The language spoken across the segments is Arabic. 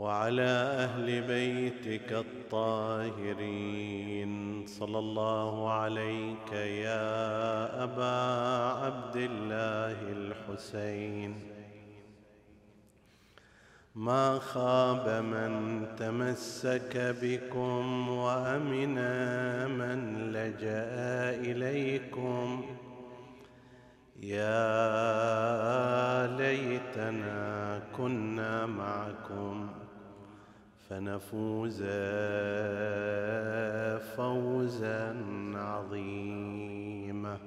وعلى أهل بيتك الطاهرين. صلى الله عليك يا أبا عبد الله الحسين. ما خاب من تمسك بكم وأمن من لجأ إليكم. يا ليتنا كنا معكم. فنفوز فوزا عظيما.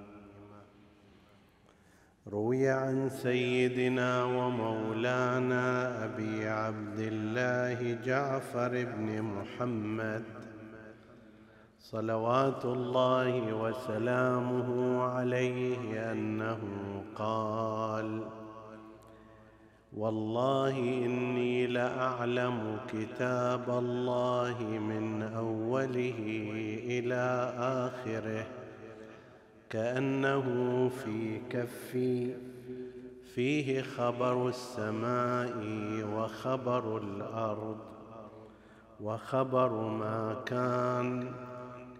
روي عن سيدنا ومولانا أبي عبد الله جعفر بن محمد. صلوات الله وسلامه عليه أنه قال والله إني لأعلم كتاب الله من أوله إلى آخره كأنه في كفي فيه خبر السماء وخبر الأرض وخبر ما كان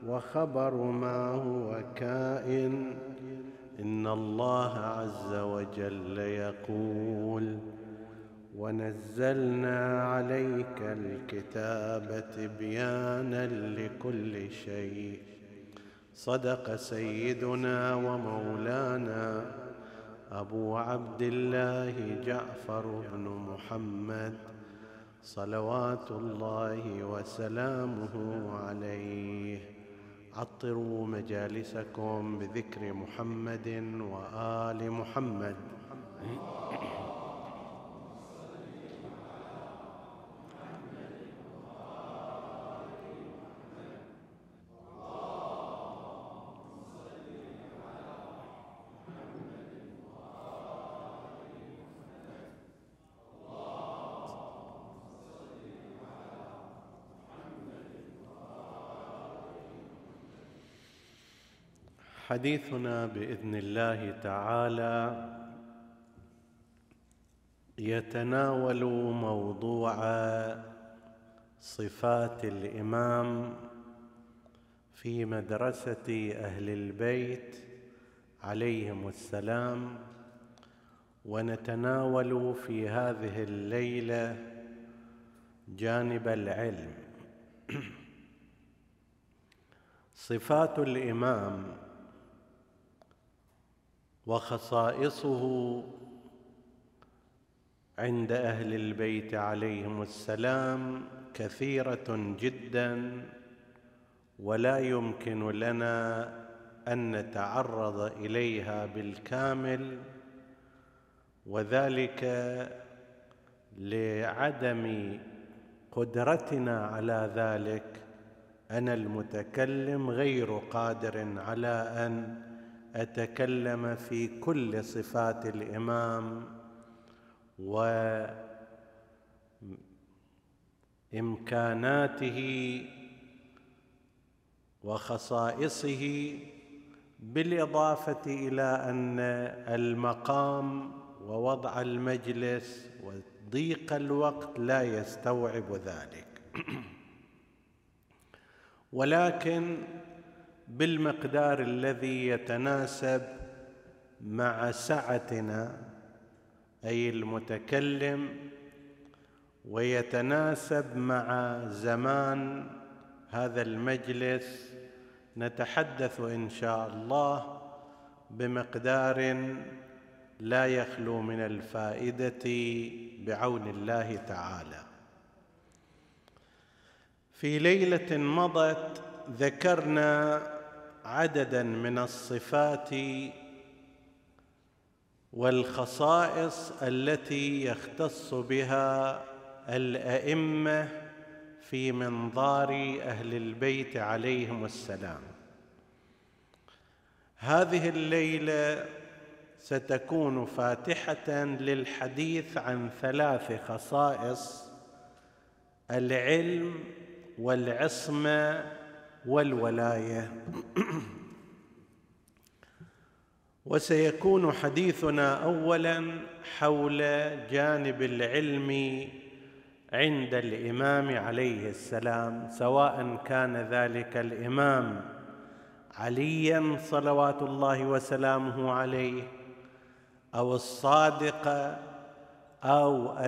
وخبر ما هو كائن. إن الله عز وجل يقول ونزلنا عليك الكتاب تبيانا لكل شيء. صدق سيدنا ومولانا أبو عبد الله جعفر بن محمد صلوات الله وسلامه عليه. عطروا مجالسكم بذكر محمد وآل محمد. حديثنا بإذن الله تعالى يتناول موضوع صفات الإمام في مدرسة أهل البيت عليهم السلام ونتناول في هذه الليلة جانب العلم. صفات الإمام وخصائصه عند أهل البيت عليهم السلام كثيرة جدا ولا يمكن لنا أن نتعرض إليها بالكامل وذلك لعدم قدرتنا على ذلك. أنا المتكلم غير قادر على أن أتكلم في كل صفات الإمام وإمكاناته وخصائصه بالإضافة إلى أن المقام ووضع المجلس وضيق الوقت لا يستوعب ذلك. ولكن بالمقدار الذي يتناسب مع سعتنا أي المتكلم ويتناسب مع زمان هذا المجلس. نتحدث إن شاء الله بمقدار لا يخلو من الفائدة بعون الله تعالى. في ليلة مضت ذكرنا عددا من الصفات والخصائص التي يختص بها الأئمة في منظار أهل البيت عليهم السلام. هذه الليلة ستكون فاتحة للحديث عن ثلاث خصائص العلم والعصمة والولاية. وسيكون حديثنا اولا حول جانب العلم عند الإمام عليه السلام سواء كان ذلك الإمام عليا صلوات الله وسلامه عليه أو الصادق أو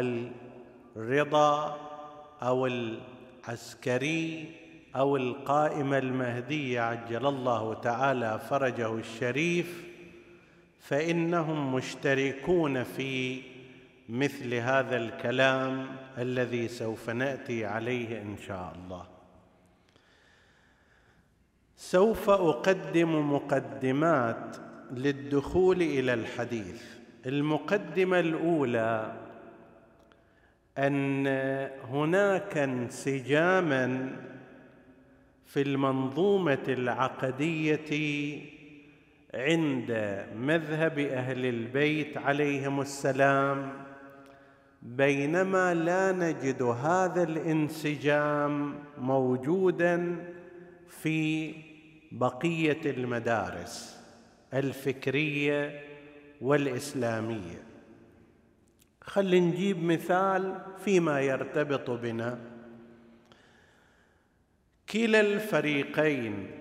الرضا أو العسكري أو القائم المهدي عجل الله تعالى فرجه الشريف فإنهم مشتركون في مثل هذا الكلام الذي سوف نأتي عليه إن شاء الله. سوف أقدم مقدمات للدخول إلى الحديث. المقدمة الأولى أن هناك انسجاما في المنظومة العقدية عند مذهب أهل البيت عليهم السلام بينما لا نجد هذا الانسجام موجودا في بقية المدارس الفكرية والإسلامية. خل نجيب مثال فيما يرتبط بنا. كلا الفريقين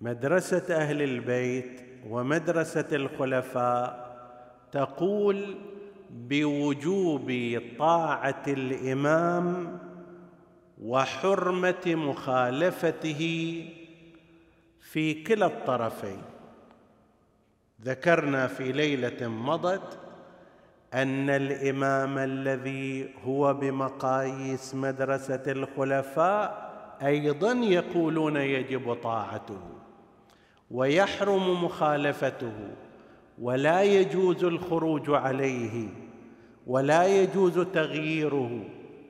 مدرسة أهل البيت ومدرسة الخلفاء تقول بوجوب طاعة الإمام وحرمة مخالفته في كلا الطرفين. ذكرنا في ليلة مضت أن الإمام الذي هو بمقاييس مدرسة الخلفاء أيضا يقولون يجب طاعته ويحرم مخالفته ولا يجوز الخروج عليه ولا يجوز تغييره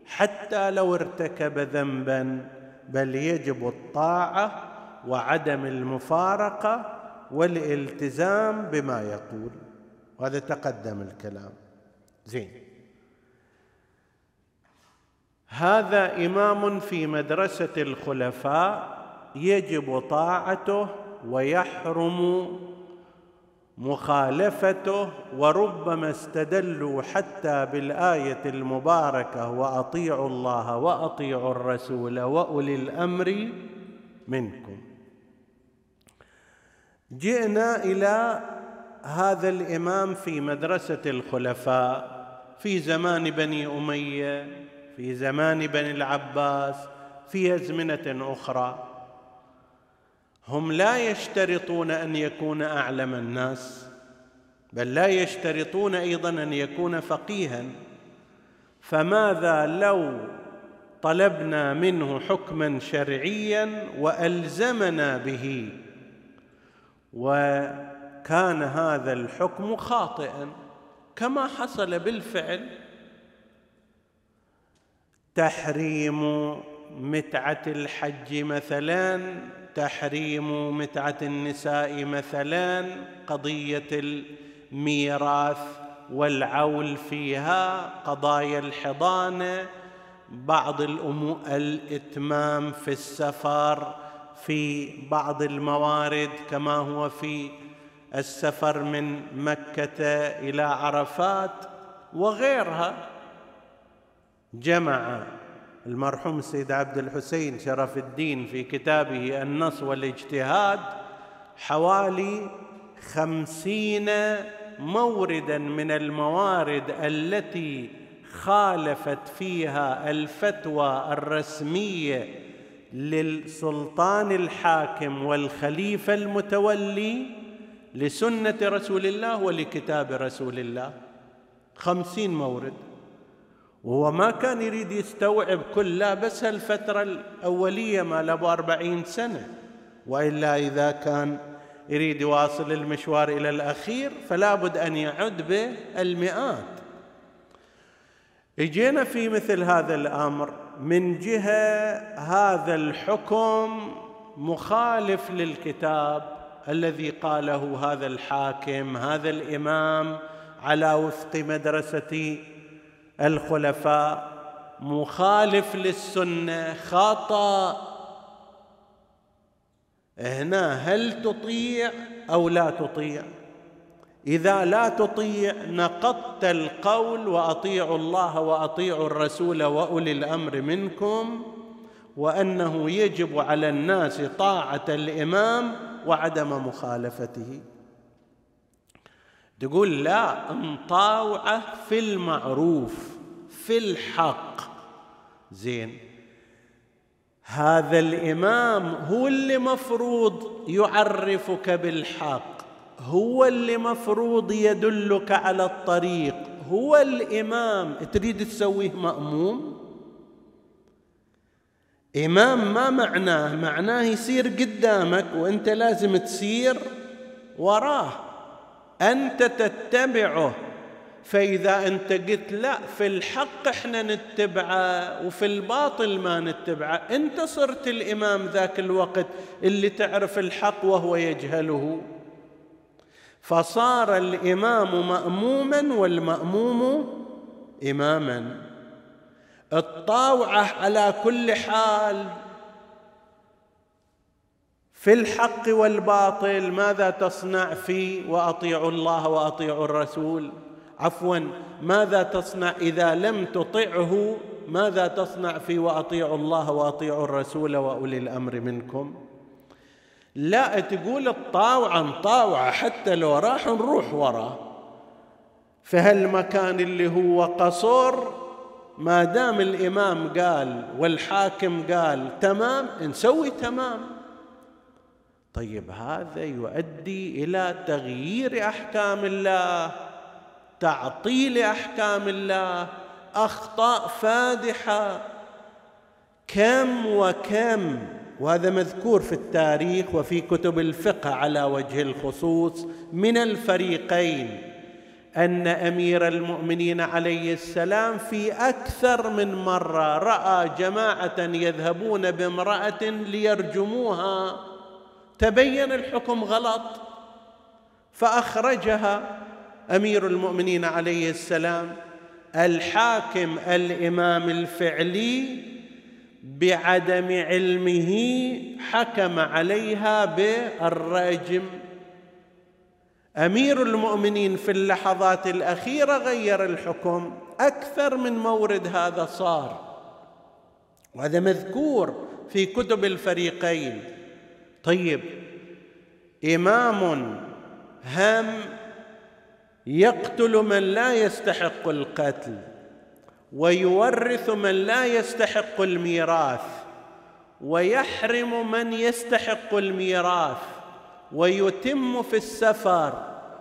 حتى لو ارتكب ذنبا بل يجب الطاعة وعدم المفارقة والالتزام بما يقول. وهذا تقدم الكلام. زين. هذا إمام في مدرسة الخلفاء يجب طاعته ويحرم مخالفته وربما استدلوا حتى بالآية المباركة وأطيعوا الله وأطيعوا الرسول وأولي الأمر منكم. جئنا إلى هذا الإمام في مدرسة الخلفاء في زمان بني أمية. في زمان بني العباس في أزمنة أخرى. هم لا يشترطون أن يكون أعلم الناس بل لا يشترطون أيضا أن يكون فقيها. فماذا لو طلبنا منه حكما شرعيا وألزمنا به؟ وكان هذا الحكم خاطئا كما حصل بالفعل تحريم متعة الحج مثلا تحريم متعة النساء مثلا قضية الميراث والعول فيها قضايا الحضانة بعض الأمور الإتمام في السفر في بعض الموارد كما هو في السفر من مكة إلى عرفات وغيرها. جمع المرحوم السيد عبد الحسين شرف الدين في كتابه النص والاجتهاد حوالي خمسين موردا من الموارد التي خالفت فيها الفتوى الرسمية للسلطان الحاكم والخليفة المتولي لسنة رسول الله ولكتاب رسول الله. خمسين مورد. وهو ما كان يريد يستوعب كل لا بس الفترة الأولية ما له أربعين سنة وإلا إذا كان يريد يواصل المشوار إلى الأخير فلا بد أن يعد بالمئات. إجينا في مثل هذا الأمر من جهة هذا الحكم مخالف للكتاب الذي قاله هذا الحاكم هذا الإمام على وفق مدرسة الخلفاء مخالف للسنة خطأ. هنا هل تطيع أو لا تطيع؟ إذا لا تطيع نقضت القول وأطيعوا الله وأطيعوا الرسول وأولي الأمر منكم وأنه يجب على الناس طاعة الإمام وعدم مخالفته. تقول لا نطاوعه في المعروف في الحق. زين. هذا الإمام هو اللي مفروض يعرفك بالحق هو اللي مفروض يدلك على الطريق هو الإمام. تريد تسويه مأموم؟ إمام ما معناه؟ معناه يصير قدامك وأنت لازم تسير وراه. أنت تتبعه. فإذا أنت قلت لا في الحق إحنا نتبعه وفي الباطل ما نتبعه أنت صرت الإمام ذاك الوقت اللي تعرف الحق وهو يجهله. فصار الإمام مأموما والمأموم إماما. الطاوعة على كل حال في الحق والباطل ماذا تصنع فيه وأطيعوا الله وأطيعوا الرسول؟ عفوا ماذا تصنع إذا لم تطعه؟ ماذا تصنع في وأطيعوا الله وأطيعوا الرسول وأولي الأمر منكم؟ لا تقول الطاوعة نطاوعه حتى لو راح نروح وراه فهالمكان اللي هو قصر ما دام الإمام قال والحاكم قال تمام نسوي تمام. طيب هذا يؤدي إلى تغيير أحكام الله تعطيل أحكام الله أخطاء فادحة. كم وكم وهذا مذكور في التاريخ وفي كتب الفقه على وجه الخصوص من الفريقين أن أمير المؤمنين عليه السلام في أكثر من مرة رأى جماعة يذهبون بامرأة ليرجموها. تبين الحكم غلط فأخرجها أمير المؤمنين عليه السلام الحاكم الإمام الفعلي بعدم علمه حكم عليها بالرجم. أمير المؤمنين في اللحظات الأخيرة غير الحكم أكثر من مورد هذا صار. وهذا مذكور في كتب الفريقين. طيب إمام هم يقتل من لا يستحق القتل ويورث من لا يستحق الميراث ويحرم من يستحق الميراث ويتم في السفر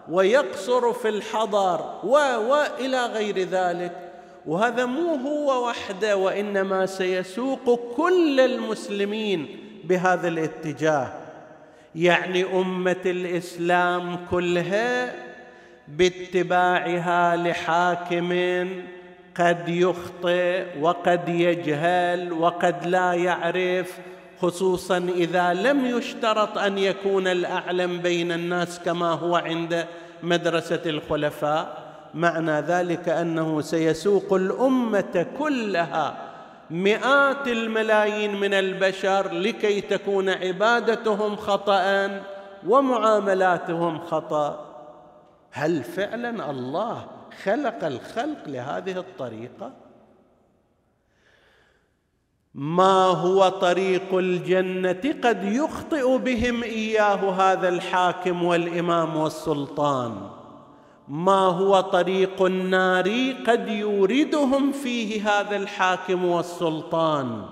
ويقصر في الحضر و والى غير ذلك. وهذا مو هو وحده وإنما سيسوق كل المسلمين بهذا الاتجاه. يعني أمة الإسلام كلها باتباعها لحاكم قد يخطئ وقد يجهل وقد لا يعرف خصوصا إذا لم يشترط أن يكون الأعلم بين الناس كما هو عند مدرسة الخلفاء. معنى ذلك أنه سيسوق الأمة كلها مئات الملايين من البشر لكي تكون عبادتهم خطأ ومعاملاتهم خطأ. هل فعلا الله خلق الخلق لهذه الطريقة؟ ما هو طريق الجنة قد يخطئ بهم إياه هذا الحاكم والإمام والسلطان؟ ما هو طريق النار قد يوردهم فيه هذا الحاكم والسلطان.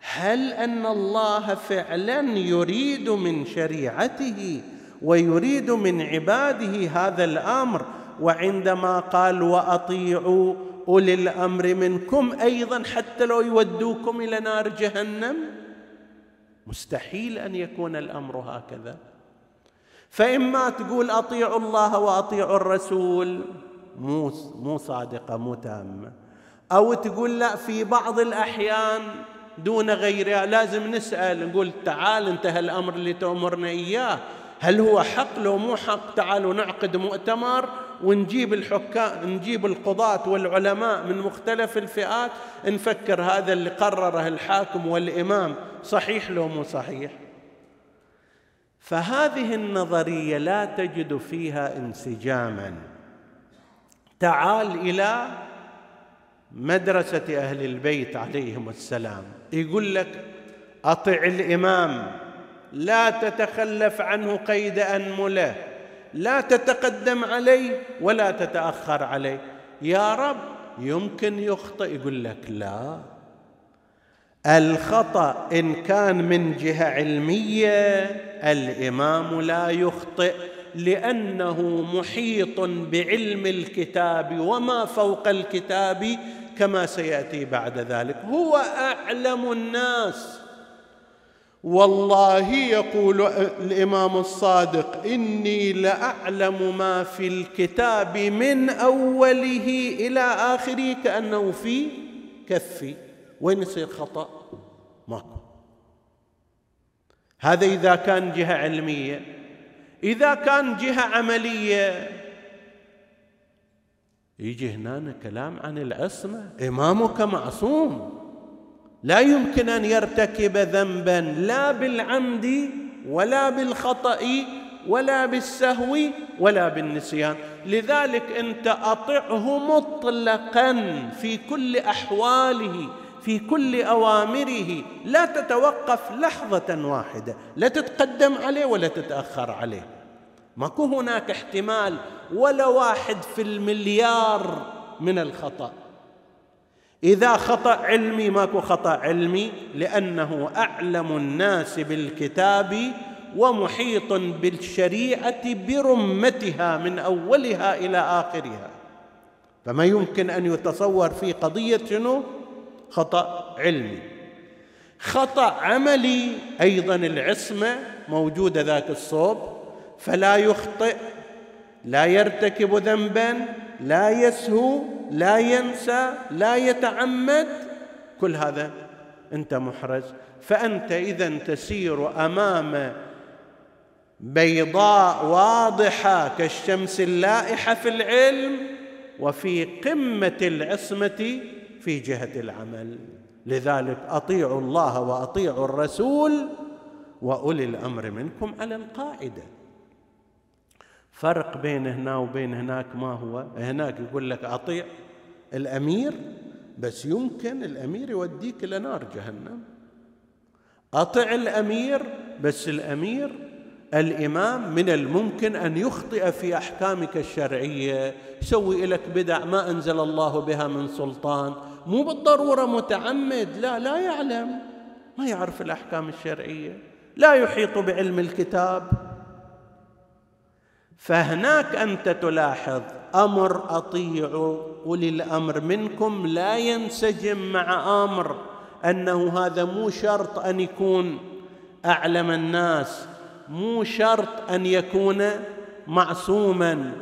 هل أن الله فعلا يريد من شريعته ويريد من عباده هذا الأمر؟ وعندما قال وأطيعوا أولي الأمر منكم أيضا حتى لو يودوكم إلى نار جهنم؟ مستحيل أن يكون الأمر هكذا. فإما تقول أطيعوا الله وأطيعوا الرسول. مو مو صادقة مو تامة. أو تقول لا في بعض الأحيان دون غيرها لازم نسأل نقول تعال انت هالامر اللي تأمرنا إياه. هل هو حق؟ لو مو حق تعالوا نعقد مؤتمر ونجيب الحكام نجيب القضاة والعلماء من مختلف الفئات نفكر هذا اللي قرره الحاكم والإمام صحيح لو مو صحيح. فهذه النظرية لا تجد فيها انسجاما. تعال إلى مدرسة أهل البيت عليهم السلام. يقول لك أطع الإمام لا تتخلف عنه قيد أنملة لا تتقدم عليه ولا تتأخر عليه. يا رب يمكن يخطئ. يقول لك لا. الخطأ إن كان من جهة علمية الإمام لا يخطئ لأنه محيط بعلم الكتاب وما فوق الكتاب كما سيأتي بعد ذلك. هو أعلم الناس. والله يقول الإمام الصادق إني لأعلم ما في الكتاب من أوله إلى آخره كأنه في كفي. وين يصير خطأ ماكو هذا إذا كان جهة علمية إذا كان جهة عملية. يجي هنا كلام عن العصمة. إمامك معصوم. لا يمكن أن يرتكب ذنبا لا بالعمد ولا بالخطأ ولا بالسهو ولا بالنسيان. لذلك أنت أطعه مطلقا في كل أحواله. في كل أوامره لا تتوقف لحظة واحدة لا تتقدم عليه ولا تتأخر عليه. ماكو هناك احتمال ولا واحد في المليار من الخطأ. إذا خطأ علمي ماكو خطأ علمي لأنه أعلم الناس بالكتاب ومحيط بالشريعة برمتها من أولها إلى آخرها. فما يمكن أن يتصور في قضية شنو؟ خطأ علمي. خطأ عملي أيضا العصمة موجودة ذاك الصوب فلا يخطئ لا يرتكب ذنبا لا يسهو لا ينسى لا يتعمد كل هذا أنت محرز فأنت إذا تسير أمام بيضاء واضحة كالشمس اللائحة في العلم وفي قمة العصمة في جهه العمل. لذلك أطيعوا الله وأطيعوا الرسول وأولي الأمر منكم على القاعدة. فرق بين هنا وبين هناك ما هو؟ هناك يقول لك أطيع الأمير بس يمكن الأمير يوديك إلى نار جهنم. أطع الأمير بس الأمير الإمام من الممكن أن يخطئ في أحكامك الشرعية. يسوي لك بدع ما أنزل الله بها من سلطان. مو بالضرورة متعمد لا لا يعلم. ما يعرف الأحكام الشرعية. لا يحيط بعلم الكتاب. فهناك أنت تلاحظ أمر اطيعوا اولي الأمر منكم لا ينسجم مع آمر أنه هذا مو شرط أن يكون أعلم الناس. مو شرط أن يكون معصوما.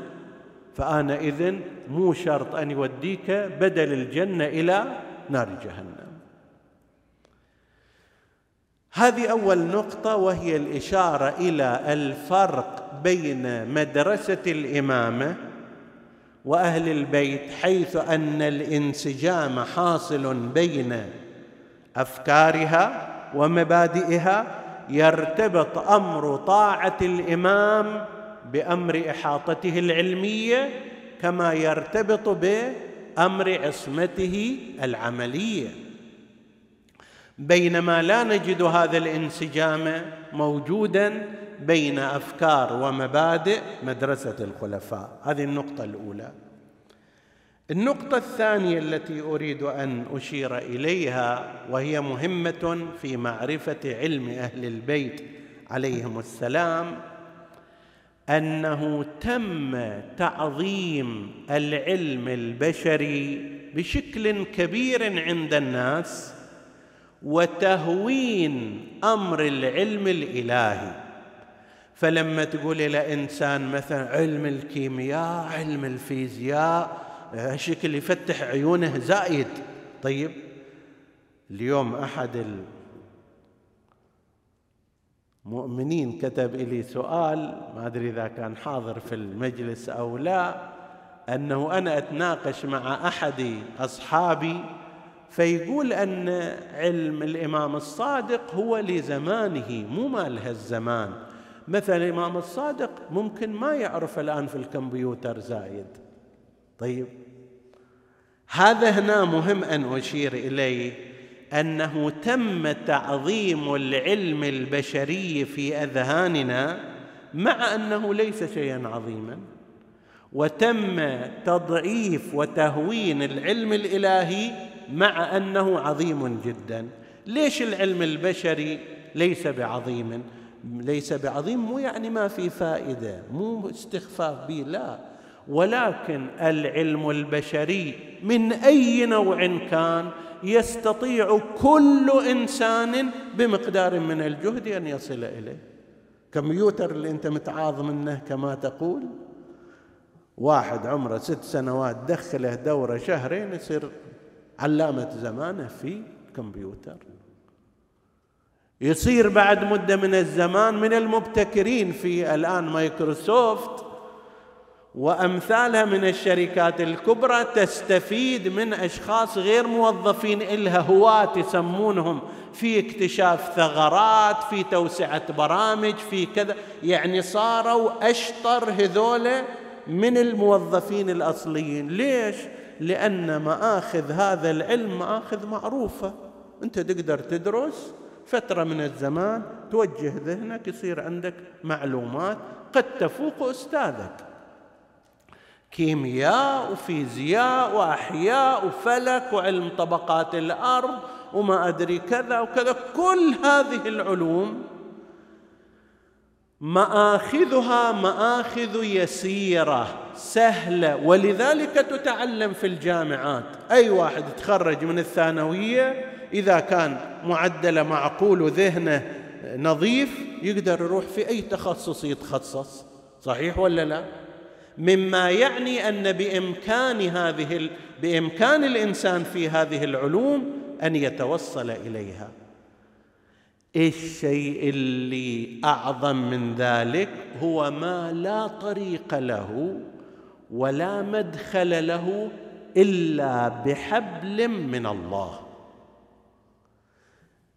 فأنا إذن مو شرط أن يوديك بدل الجنة إلى نار جهنم. هذه أول نقطة وهي الإشارة إلى الفرق بين مدرسة الإمامة وأهل البيت حيث أن الانسجام حاصل بين أفكارها ومبادئها يرتبط أمر طاعة الإمام بأمر إحاطته العلمية كما يرتبط بأمر عصمته العملية. بينما لا نجد هذا الانسجام موجودا بين أفكار ومبادئ مدرسة الخلفاء. هذه النقطة الأولى. النقطة الثانية التي أريد أن أشير إليها وهي مهمة في معرفة علم أهل البيت عليهم السلام أنه تم تعظيم العلم البشري بشكل كبير عند الناس وتهوين أمر العلم الإلهي. فلما تقول إلى انسان مثلا علم الكيمياء علم الفيزياء شكل يفتح عيونه زايد طيب اليوم أحد المؤمنين كتب لي سؤال ما أدري إذا كان حاضر في المجلس أو لا أنه أنا أتناقش مع أحد أصحابي فيقول أن علم الإمام الصادق هو لزمانه مو مال هالزمان. مثلا الإمام الصادق ممكن ما يعرف الآن في الكمبيوتر زايد. طيب هذا هنا مهم أن أشير إليه أنه تم تعظيم العلم البشري في أذهاننا مع أنه ليس شيئا عظيما وتم تضعيف وتهوين العلم الإلهي مع أنه عظيم جدا. ليش العلم البشري ليس بعظيم؟ ليس بعظيم مو يعني ما في فائدة مو استخفاف به لا. ولكن العلم البشري من أي نوع كان يستطيع كل إنسان بمقدار من الجهد أن يصل إليه؟ كمبيوتر اللي أنت متعاظ منه كما تقول. واحد عمره ست سنوات دخله دورة شهرين يصير علامة زمانه في الكمبيوتر يصير بعد مدة من الزمان من المبتكرين في الآن مايكروسوفت وأمثالها من الشركات الكبرى تستفيد من أشخاص غير موظفين إلها هواة يسمونهم. في اكتشاف ثغرات في توسعة برامج في كذا. يعني صاروا أشطر هذولا من الموظفين الأصليين. ليش؟ لأن مآخذ هذا العلم مآخذ معروفة. أنت تقدر تدرس فترة من الزمان توجه ذهنك يصير عندك معلومات قد تفوق أستاذك. كيمياء وفيزياء وأحياء وفلك وعلم طبقات الأرض وما أدري كذا وكذا. كل هذه العلوم مآخذها مآخذ يسيرة سهلة ولذلك تتعلم في الجامعات. أي واحد يتخرج من الثانوية إذا كان معدله معقول وذهنه نظيف يقدر يروح في أي تخصص يتخصص. صحيح ولا لا؟ مما يعني أن بإمكان هذه بإمكان الإنسان في هذه العلوم أن يتوصل إليها. الشيء اللي أعظم من ذلك؟ هو ما لا طريق له ولا مدخل له إلا بحبل من الله.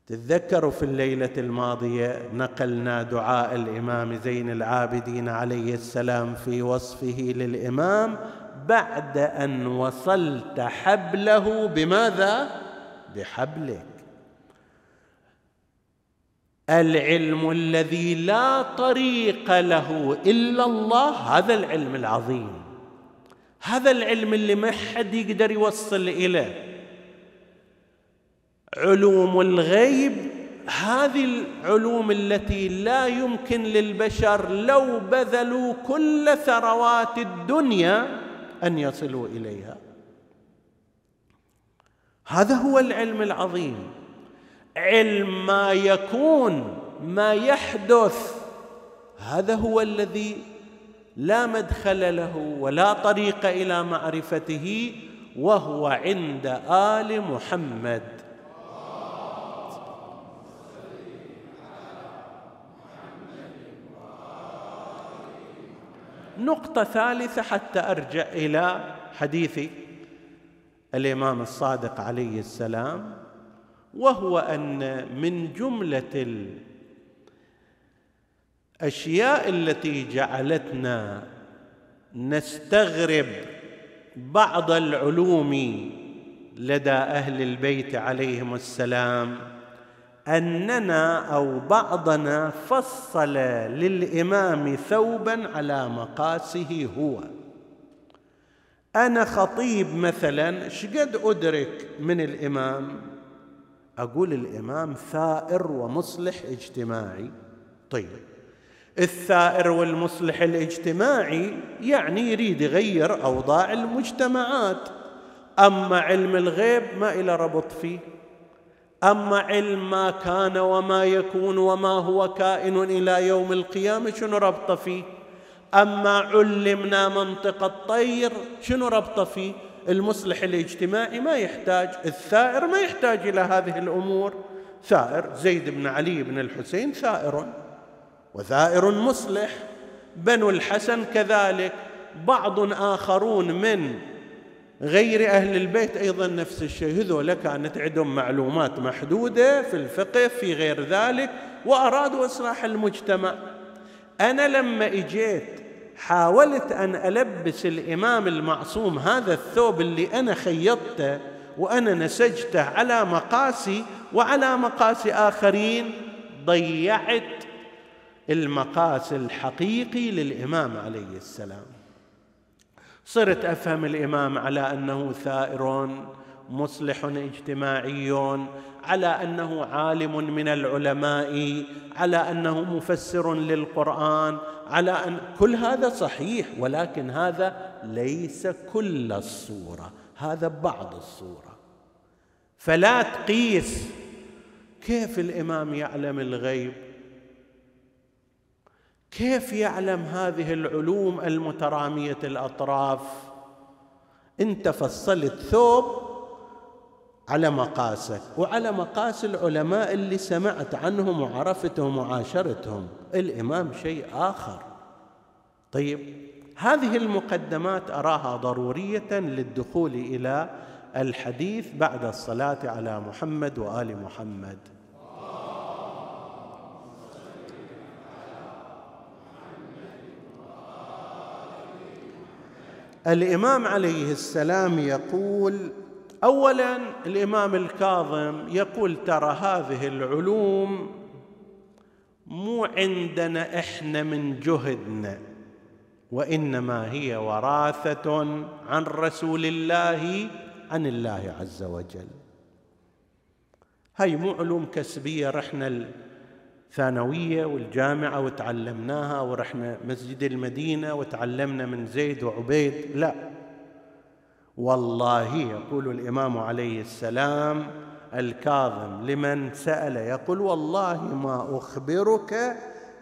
تتذكروا في الليلة الماضية نقلنا دعاء الإمام زين العابدين عليه السلام في وصفه للإمام بعد أن وصلت حبله بماذا؟ بحبلك. العلم الذي لا طريق له إلا الله هذا العلم العظيم. هذا العلم اللي ما حد يقدر يوصل إليه. علوم الغيب هذه العلوم التي لا يمكن للبشر لو بذلوا كل ثروات الدنيا أن يصلوا إليها. هذا هو العلم العظيم. علم ما يكون ما يحدث هذا هو الذي لا مدخل له ولا طريق إلى معرفته وهو عند آل محمد. نقطة ثالثة حتى أرجع إلى حديث الإمام الصادق عليه السلام وهو أن من جملة الأشياء التي جعلتنا نستغرب بعض العلوم لدى أهل البيت عليهم السلام. أننا أو بعضنا فصل للإمام ثوبا على مقاسه هو. أنا خطيب مثلا شقد أدرك من الإمام؟ أقول الإمام ثائر ومصلح اجتماعي. طيب الثائر والمصلح الاجتماعي يعني يريد يغير أوضاع المجتمعات. أما علم الغيب ما إلى ربط فيه؟ أما علم ما كان وما يكون وما هو كائن إلى يوم القيامة شنو ربط فيه؟ أما علمنا منطق الطير شنو ربط فيه؟ المصلح الاجتماعي ما يحتاج الثائر ما يحتاج إلى هذه الأمور. ثائر زيد بن علي بن الحسين ثائر وثائر مصلح. بنو الحسن كذلك بعض آخرون من غير أهل البيت أيضا نفس الشيء. هذول كانت عندهم معلومات محدودة في الفقه في غير ذلك وأرادوا إصلاح المجتمع. أنا لما إجيت حاولت أن ألبس الإمام المعصوم هذا الثوب اللي أنا خيطته وأنا نسجته على مقاسي وعلى مقاس آخرين ضيعت المقاس الحقيقي للإمام عليه السلام. صرت أفهم الإمام على أنه ثائر مصلح اجتماعي على أنه عالم من العلماء على أنه مفسر للقرآن على أن كل هذا صحيح ولكن هذا ليس كل الصورة هذا بعض الصورة. فلا تقيس كيف الإمام يعلم الغيب؟ كيف يعلم هذه العلوم المترامية الأطراف؟ أنت فصلت ثوب على مقاسك وعلى مقاس العلماء اللي سمعت عنهم وعرفتهم وعاشرتهم. الإمام شيء آخر. طيب هذه المقدمات أراها ضرورية للدخول إلى الحديث بعد الصلاة على محمد وآل محمد. الإمام عليه السلام يقول اولا الإمام الكاظم يقول ترى هذه العلوم مو عندنا إحنا من جهدنا وإنما هي وراثة عن رسول الله عن الله عز وجل. هاي مو علوم كسبية رحنا الثانوية والجامعة وتعلمناها ورحنا مسجد المدينة وتعلمنا من زيد وعبيد. لا. والله يقول الإمام عليه السلام الكاظم لمن سأل يقول والله ما أخبرك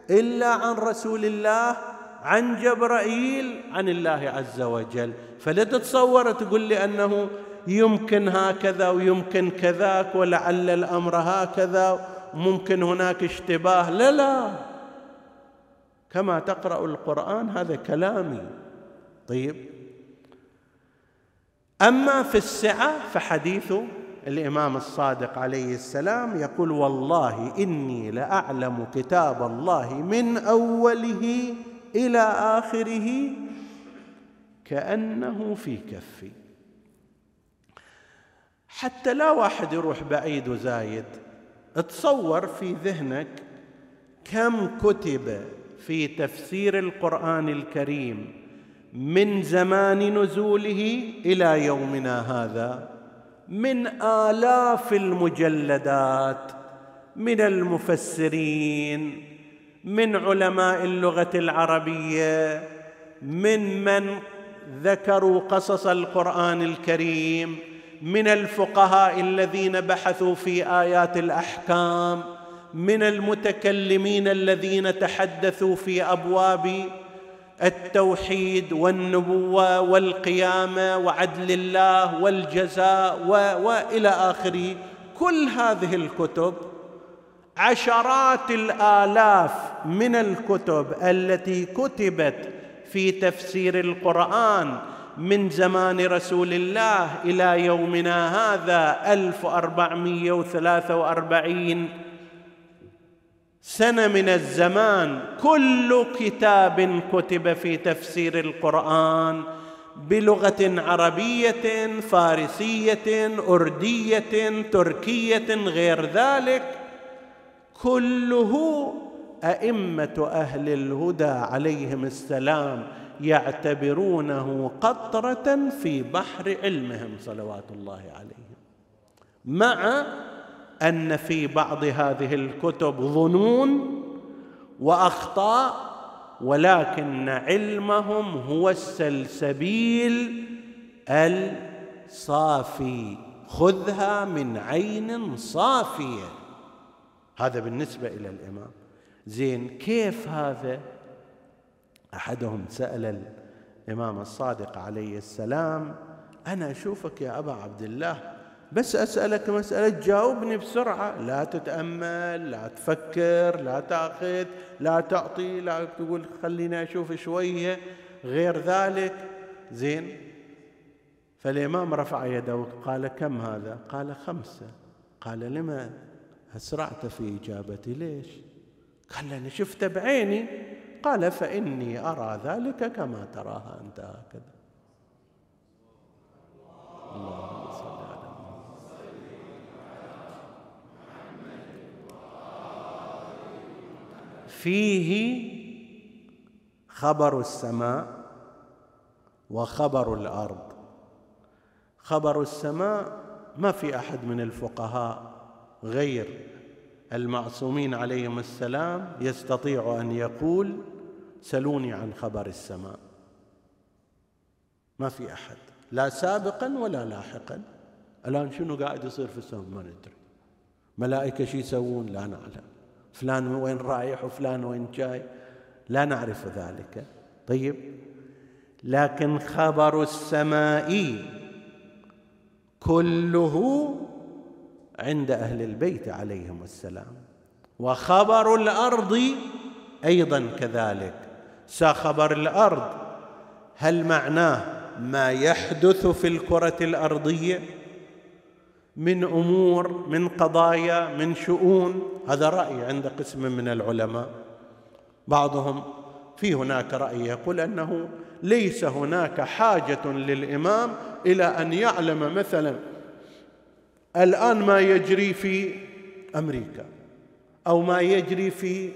إلا عن رسول الله عن جبرائيل عن الله عز وجل. فلا تتصور تقول لي أنه يمكن هكذا ويمكن كذاك ولعل الأمر هكذا. ممكن هناك اشتباه؟ لا لا. كما تقرأ القرآن هذا كلامي. طيب. أما في السعة فحديث الإمام الصادق عليه السلام يقول والله إني لأعلم كتاب الله من أوله إلى آخره كأنه في كفي. حتى لا واحد يروح بعيد وزايد. تصور في ذهنك كم كتب في تفسير القرآن الكريم من زمان نزوله إلى يومنا هذا من آلاف المجلدات من المفسرين من علماء اللغة العربية من من ذكروا قصص القرآن الكريم من الفقهاء الذين بحثوا في آيات الأحكام من المتكلمين الذين تحدثوا في أبواب التوحيد والنبوة والقيامة وعدل الله والجزاء والى آخره. كل هذه الكتب عشرات الآلاف من الكتب التي كتبت في تفسير القرآن من زمان رسول الله إلى يومنا هذا 1443 سنة من الزمان كل كتاب كتب في تفسير القرآن بلغة عربية فارسية أردية تركية غير ذلك كله أئمة أهل الهدى عليهم السلام يعتبرونه قطرة في بحر علمهم صلوات الله عليهم. مع أن في بعض هذه الكتب ظنون وأخطاء ولكن علمهم هو السلسبيل الصافي. خذها من عين صافية. هذا بالنسبة إلى الإمام. زين كيف هذا؟ أحدهم سأل الإمام الصادق عليه السلام أنا أشوفك يا أبا عبد الله بس أسألك مسألة جاوبني بسرعة. لا تتأمل لا تفكر لا تأخذ لا تعطي لا تقول خليني أشوف شوية. غير ذلك زين. فالإمام رفع يده قال كم هذا؟ قال خمسة. قال لما أسرعت في إجابتي ليش؟ قال أنا شفت بعيني. قال فإني أرى ذلك كما تراها أنت هكذا. اللهم صل على فيه خبر السماء وخبر الأرض. خبر السماء ما في أحد من الفقهاء غير المعصومين عليهم السلام يستطيع أن يقول سلوني عن خبر السماء. ما في أحد لا سابقا ولا لاحقا. الآن شنو قاعد يصير في السماء ما ندري. ملائكة شو يسوون؟ لا نعلم. فلان وين رايح وفلان وين جاي؟ لا نعرف ذلك. طيب. لكن خبر السماء كله عند أهل البيت عليهم السلام. وخبر الأرض أيضا كذلك. خبر الأرض هل معناه ما يحدث في الكرة الأرضية؟ من أمور من قضايا من شؤون؟ هذا رأي عند قسم من العلماء. بعضهم في هناك رأي يقول أنه ليس هناك حاجة للإمام إلى أن يعلم مثلا الآن ما يجري في أمريكا أو ما يجري في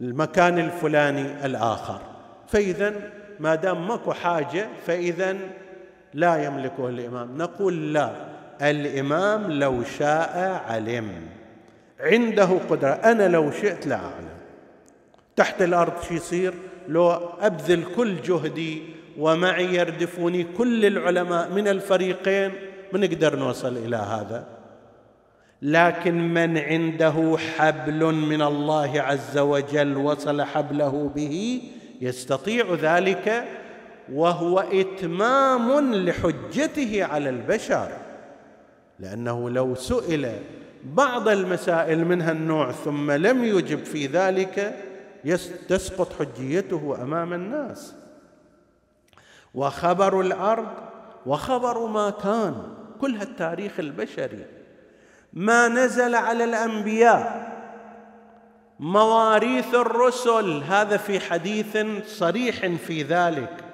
المكان الفلاني الآخر. فاذا ما دام ماكو حاجة فاذا لا يملكه الإمام. نقول لا الإمام لو شاء علم. عنده قدرة. أنا لو شئت لا أعلم. تحت الأرض شو يصير؟ لو أبذل كل جهدي ومعي يردفوني كل العلماء من الفريقين بنقدر نوصل إلى هذا؟ لكن من عنده حبل من الله عز وجل وصل حبله به يستطيع ذلك وهو إتمام لحجته على البشر. لأنه لو سئل بعض المسائل من هالنوع ثم لم يجب في ذلك تسقط حجيته أمام الناس. وخبر الأرض وخبر ما كان كل هالتاريخ البشري. ما نزل على الأنبياء. مواريث الرسل هذا في حديث صريح في ذلك.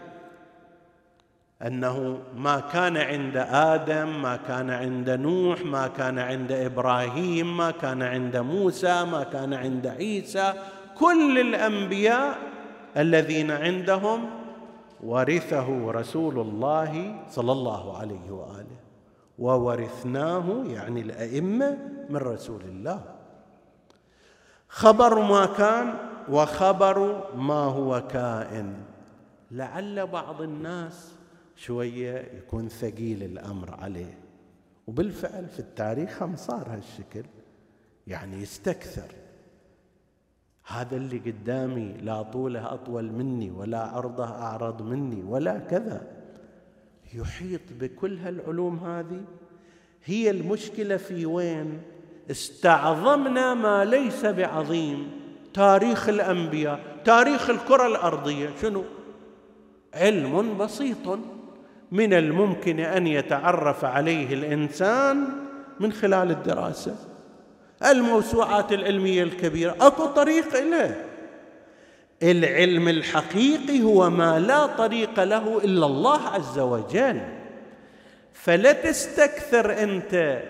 أنه ما كان عند آدم ما كان عند نوح ما كان عند إبراهيم ما كان عند موسى ما كان عند عيسى. كل الأنبياء الذين عندهم ورثه رسول الله صلى الله عليه وآله. وورثناه يعني الأئمة من رسول الله. خبر ما كان وخبر ما هو كائن. لعل بعض الناس شوية يكون ثقيل الأمر عليه. وبالفعل في التاريخ هم صار هالشكل. يعني يستكثر. هذا اللي قدامي لا طوله أطول مني ولا عرضه اعرض مني ولا كذا. يحيط بكل هالعلوم هذه. هي المشكلة في وين؟ استعظمنا ما ليس بعظيم. تاريخ الأنبياء تاريخ الكرة الأرضية. شنو؟ علم بسيط من الممكن أن يتعرف عليه الإنسان من خلال الدراسة. الموسوعات العلمية الكبيرة. أكو طريق له العلم الحقيقي هو ما لا طريق له إلا الله عز وجل. فلا تستكثر أنت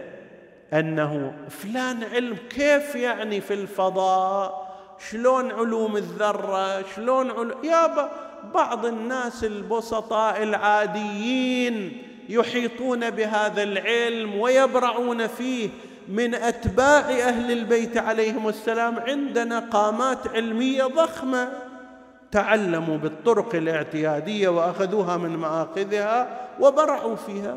أنه فلان علم كيف يعني في الفضاء؟ شلون علوم الذرة؟ شلون علوم يابا بعض الناس البسطاء العاديين يحيطون بهذا العلم ويبرعون فيه. من أتباع أهل البيت عليهم السلام عندنا قامات علمية ضخمة تعلموا بالطرق الاعتيادية وأخذوها من مآخذها وبرعوا فيها.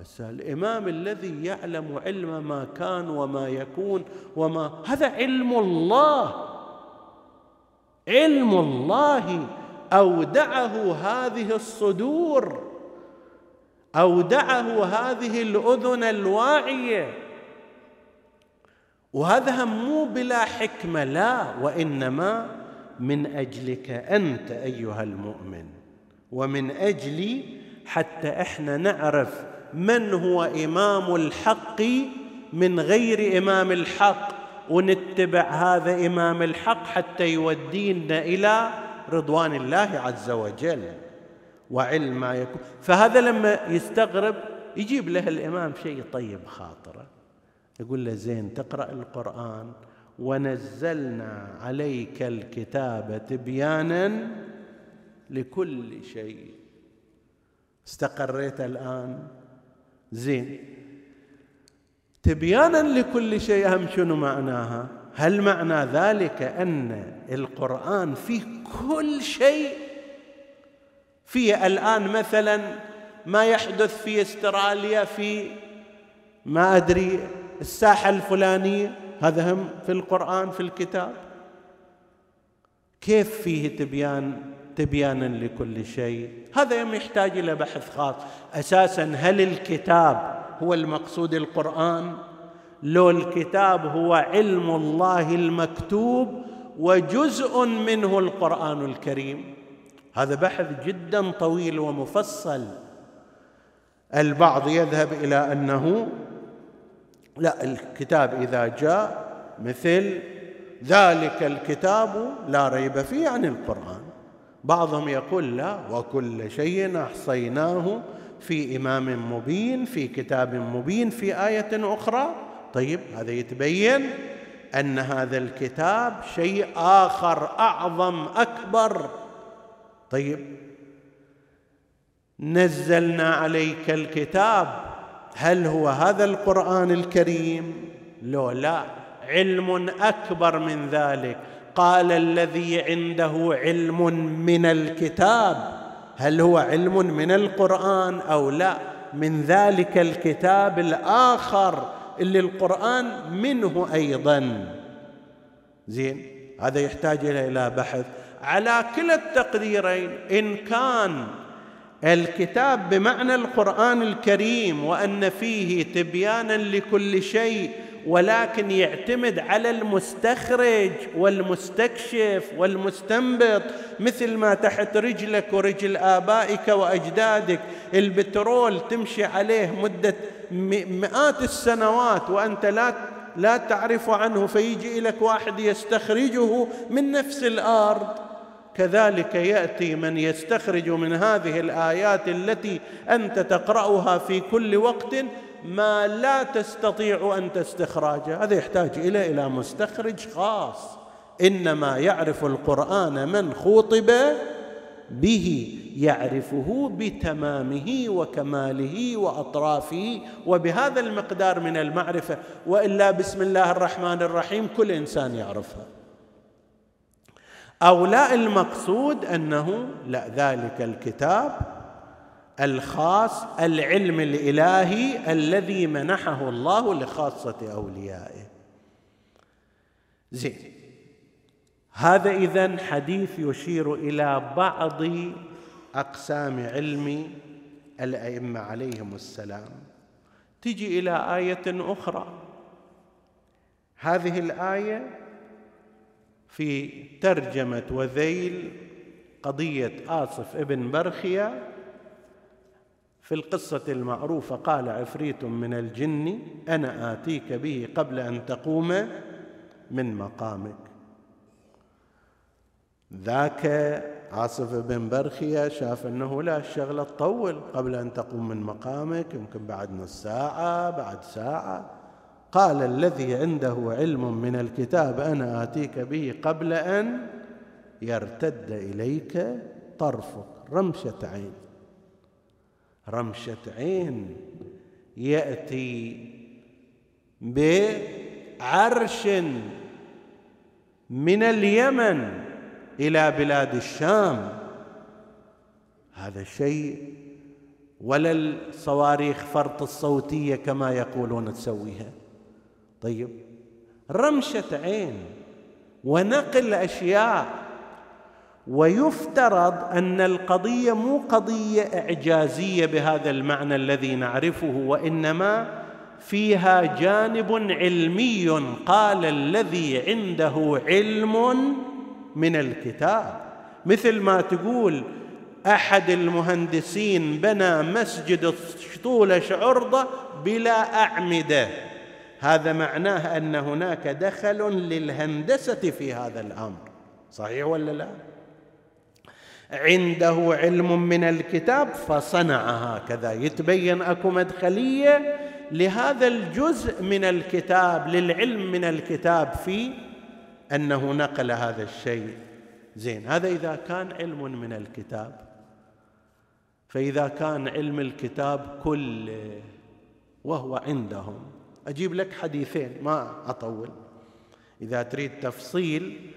بس الإمام الذي يعلم علم ما كان وما يكون وما هذا علم الله. علم الله أودعه هذه الصدور أودعه هذه الأذن الواعية. وهذا مو بلا حكمة لا وإنما من أجلك أنت أيها المؤمن ومن أجلي حتى إحنا نعرف من هو إمام الحق من غير إمام الحق ونتبع هذا إمام الحق حتى يودينا إلى رضوان الله عز وجل وعلم ما يكون. فهذا لما يستغرب يجيب له الإمام شيء طيب خاطره. يقول له زين تقرأ القرآن. ونزلنا عليك الكتاب تبيانا لكل شيء. استقريت الآن. زين. تبيانا لكل شيء هم شنو معناها؟ هل معنى ذلك أن القرآن فيه كل شيء؟ فيه الآن مثلا ما يحدث في استراليا في ما أدري الساحه الفلانيه هذا هم في القرآن في الكتاب. كيف فيه تبيان تبيانا لكل شيء؟ هذا يحتاج إلى بحث خاص. أساسا هل الكتاب هو المقصود القرآن؟ لو الكتاب هو علم الله المكتوب وجزء منه القرآن الكريم. هذا بحث جدا طويل ومفصل. البعض يذهب إلى أنه لا الكتاب إذا جاء مثل ذلك الكتاب لا ريب فيه عن القرآن. بعضهم يقول لا وكل شيء أحصيناه في إمام مبين في كتاب مبين في آية أخرى. طيب هذا يتبين أن هذا الكتاب شيء آخر أعظم أكبر. طيب نزلنا عليك الكتاب هل هو هذا القرآن الكريم؟ لو لا علم أكبر من ذلك. قال الذي عنده علم من الكتاب. هل هو علم من القرآن أو لا؟ من ذلك الكتاب الآخر اللي القرآن منه أيضا. زين هذا يحتاج إلى بحث. على كلا التقديرين إن كان الكتاب بمعنى القرآن الكريم وأن فيه تبيانا لكل شيء ولكن يعتمد على المستخرج والمستكشف والمستنبط مثل ما تحت رجلك ورجل آبائك وأجدادك. البترول تمشي عليه مدة مئات السنوات وأنت لا لا تعرف عنه فيجي لك واحد يستخرجه من نفس الأرض. كذلك يأتي من يستخرج من هذه الآيات التي أنت تقرأها في كل وقت ما لا تستطيع أن تستخرجه هذا يحتاج إلى إلى مستخرج خاص. إنما يعرف القرآن من خوطب به يعرفه بتمامه وكماله وأطرافه وبهذا المقدار من المعرفة. وإلا بسم الله الرحمن الرحيم كل إنسان يعرفها. أو لا المقصود أنه لا ذلك الكتاب الخاص العلم الإلهي الذي منحه الله لخاصة أوليائه. زين. هذا إذا حديث يشير إلى بعض أقسام علم الأئمة عليهم السلام. تجي إلى آية أخرى. هذه الآية في ترجمة وذيل قضية آصف ابن برخيا في القصة المعروفة قال عفريت من الجن أنا آتيك به قبل أن تقوم من مقامك. ذاك عاصف بن برخية شاف أنه لا الشغلة تطول قبل أن تقوم من مقامك يمكن بعد نص ساعة بعد ساعة. قال الذي عنده علم من الكتاب أنا آتيك به قبل أن يرتد إليك طرفك. رمشة عين. رمشة عين يأتي بعرش من اليمن إلى بلاد الشام. هذا شيء ولا الصواريخ فرط الصوتية كما يقولون تسويها. طيب. رمشة عين ونقل أشياء ويفترض أن القضية مو قضية إعجازية بهذا المعنى الذي نعرفه وإنما فيها جانب علمي قال الذي عنده علم من الكتاب. مثل ما تقول أحد المهندسين بنى مسجد طول عرضه بلا أعمدة. هذا معناه أن هناك دخل للهندسة في هذا الأمر. صحيح ولا لا؟ عنده علم من الكتاب فصنع هكذا. يتبين أكو مدخلية لهذا الجزء من الكتاب للعلم من الكتاب في أنه نقل هذا الشيء. زين هذا إذا كان علم من الكتاب. فإذا كان علم الكتاب كله وهو عندهم. أجيب لك حديثين ما أطول. إذا تريد تفصيل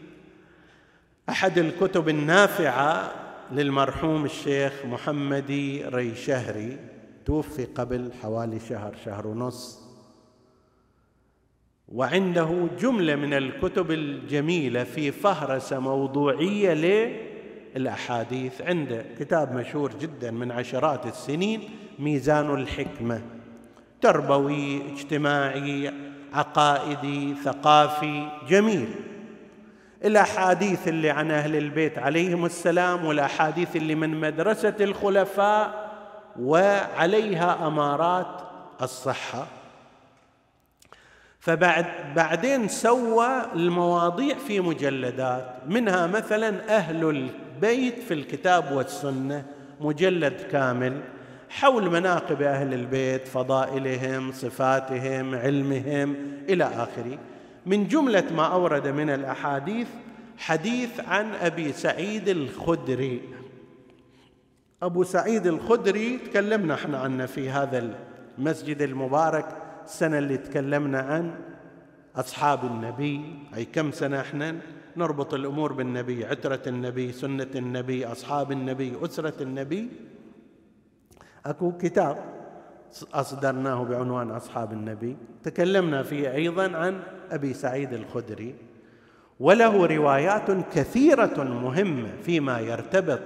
أحد الكتب النافعة للمرحوم الشيخ محمدي ريشهري توفي قبل حوالي شهر شهر ونص. وعنده جملة من الكتب الجميلة في فهرسه موضوعية للأحاديث عنده. كتاب مشهور جدا من عشرات السنين ميزان الحكمة. تربوي اجتماعي عقائدي ثقافي جميل. الأحاديث اللي عن أهل البيت عليهم السلام والأحاديث اللي من مدرسة الخلفاء وعليها أمارات الصحة. فبعد بعدين سوى المواضيع في مجلدات منها مثلا أهل البيت في الكتاب والسنة مجلد كامل. حول مناقب أهل البيت فضائلهم صفاتهم علمهم إلى آخره. من جملة ما أورد من الأحاديث حديث عن أبي سعيد الخدري. أبو سعيد الخدري تكلمنا إحنا عنه في هذا المسجد المبارك السنة اللي تكلمنا عن أصحاب النبي. أي كم سنة إحنا؟ نربط الأمور بالنبي عترة النبي سنة النبي أصحاب النبي أسرة النبي. أكو كتاب أصدرناه بعنوان أصحاب النبي تكلمنا فيه أيضا عن أبي سعيد الخدري وله روايات كثيرة مهمة فيما يرتبط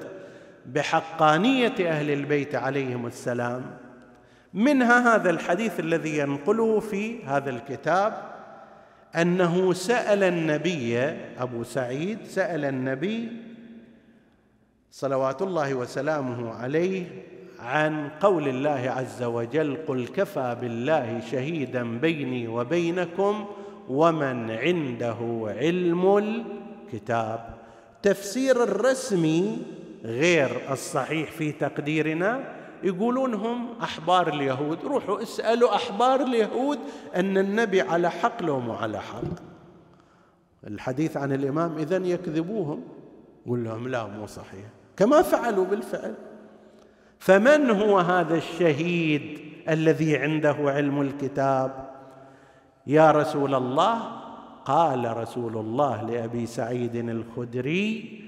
بحقانية أهل البيت عليهم السلام. منها هذا الحديث الذي ينقله في هذا الكتاب أنه سأل النبي أبو سعيد سأل النبي صلوات الله وسلامه عليه عن قول الله عز وجل قل كفى بالله شهيدا بيني وبينكم ومن عنده علم الكتاب تفسير الرسمي غير الصحيح في تقديرنا. يقولون هم أحبار اليهود. روحوا اسألوا أحبار اليهود أن النبي على حق لو مو على حق. الحديث عن الإمام اذا يكذبوهم. قول لهم لا مو صحيح. كما فعلوا بالفعل. فمن هو هذا الشهيد الذي عنده علم الكتاب؟ يا رسول الله قال رسول الله لأبي سعيد الخدري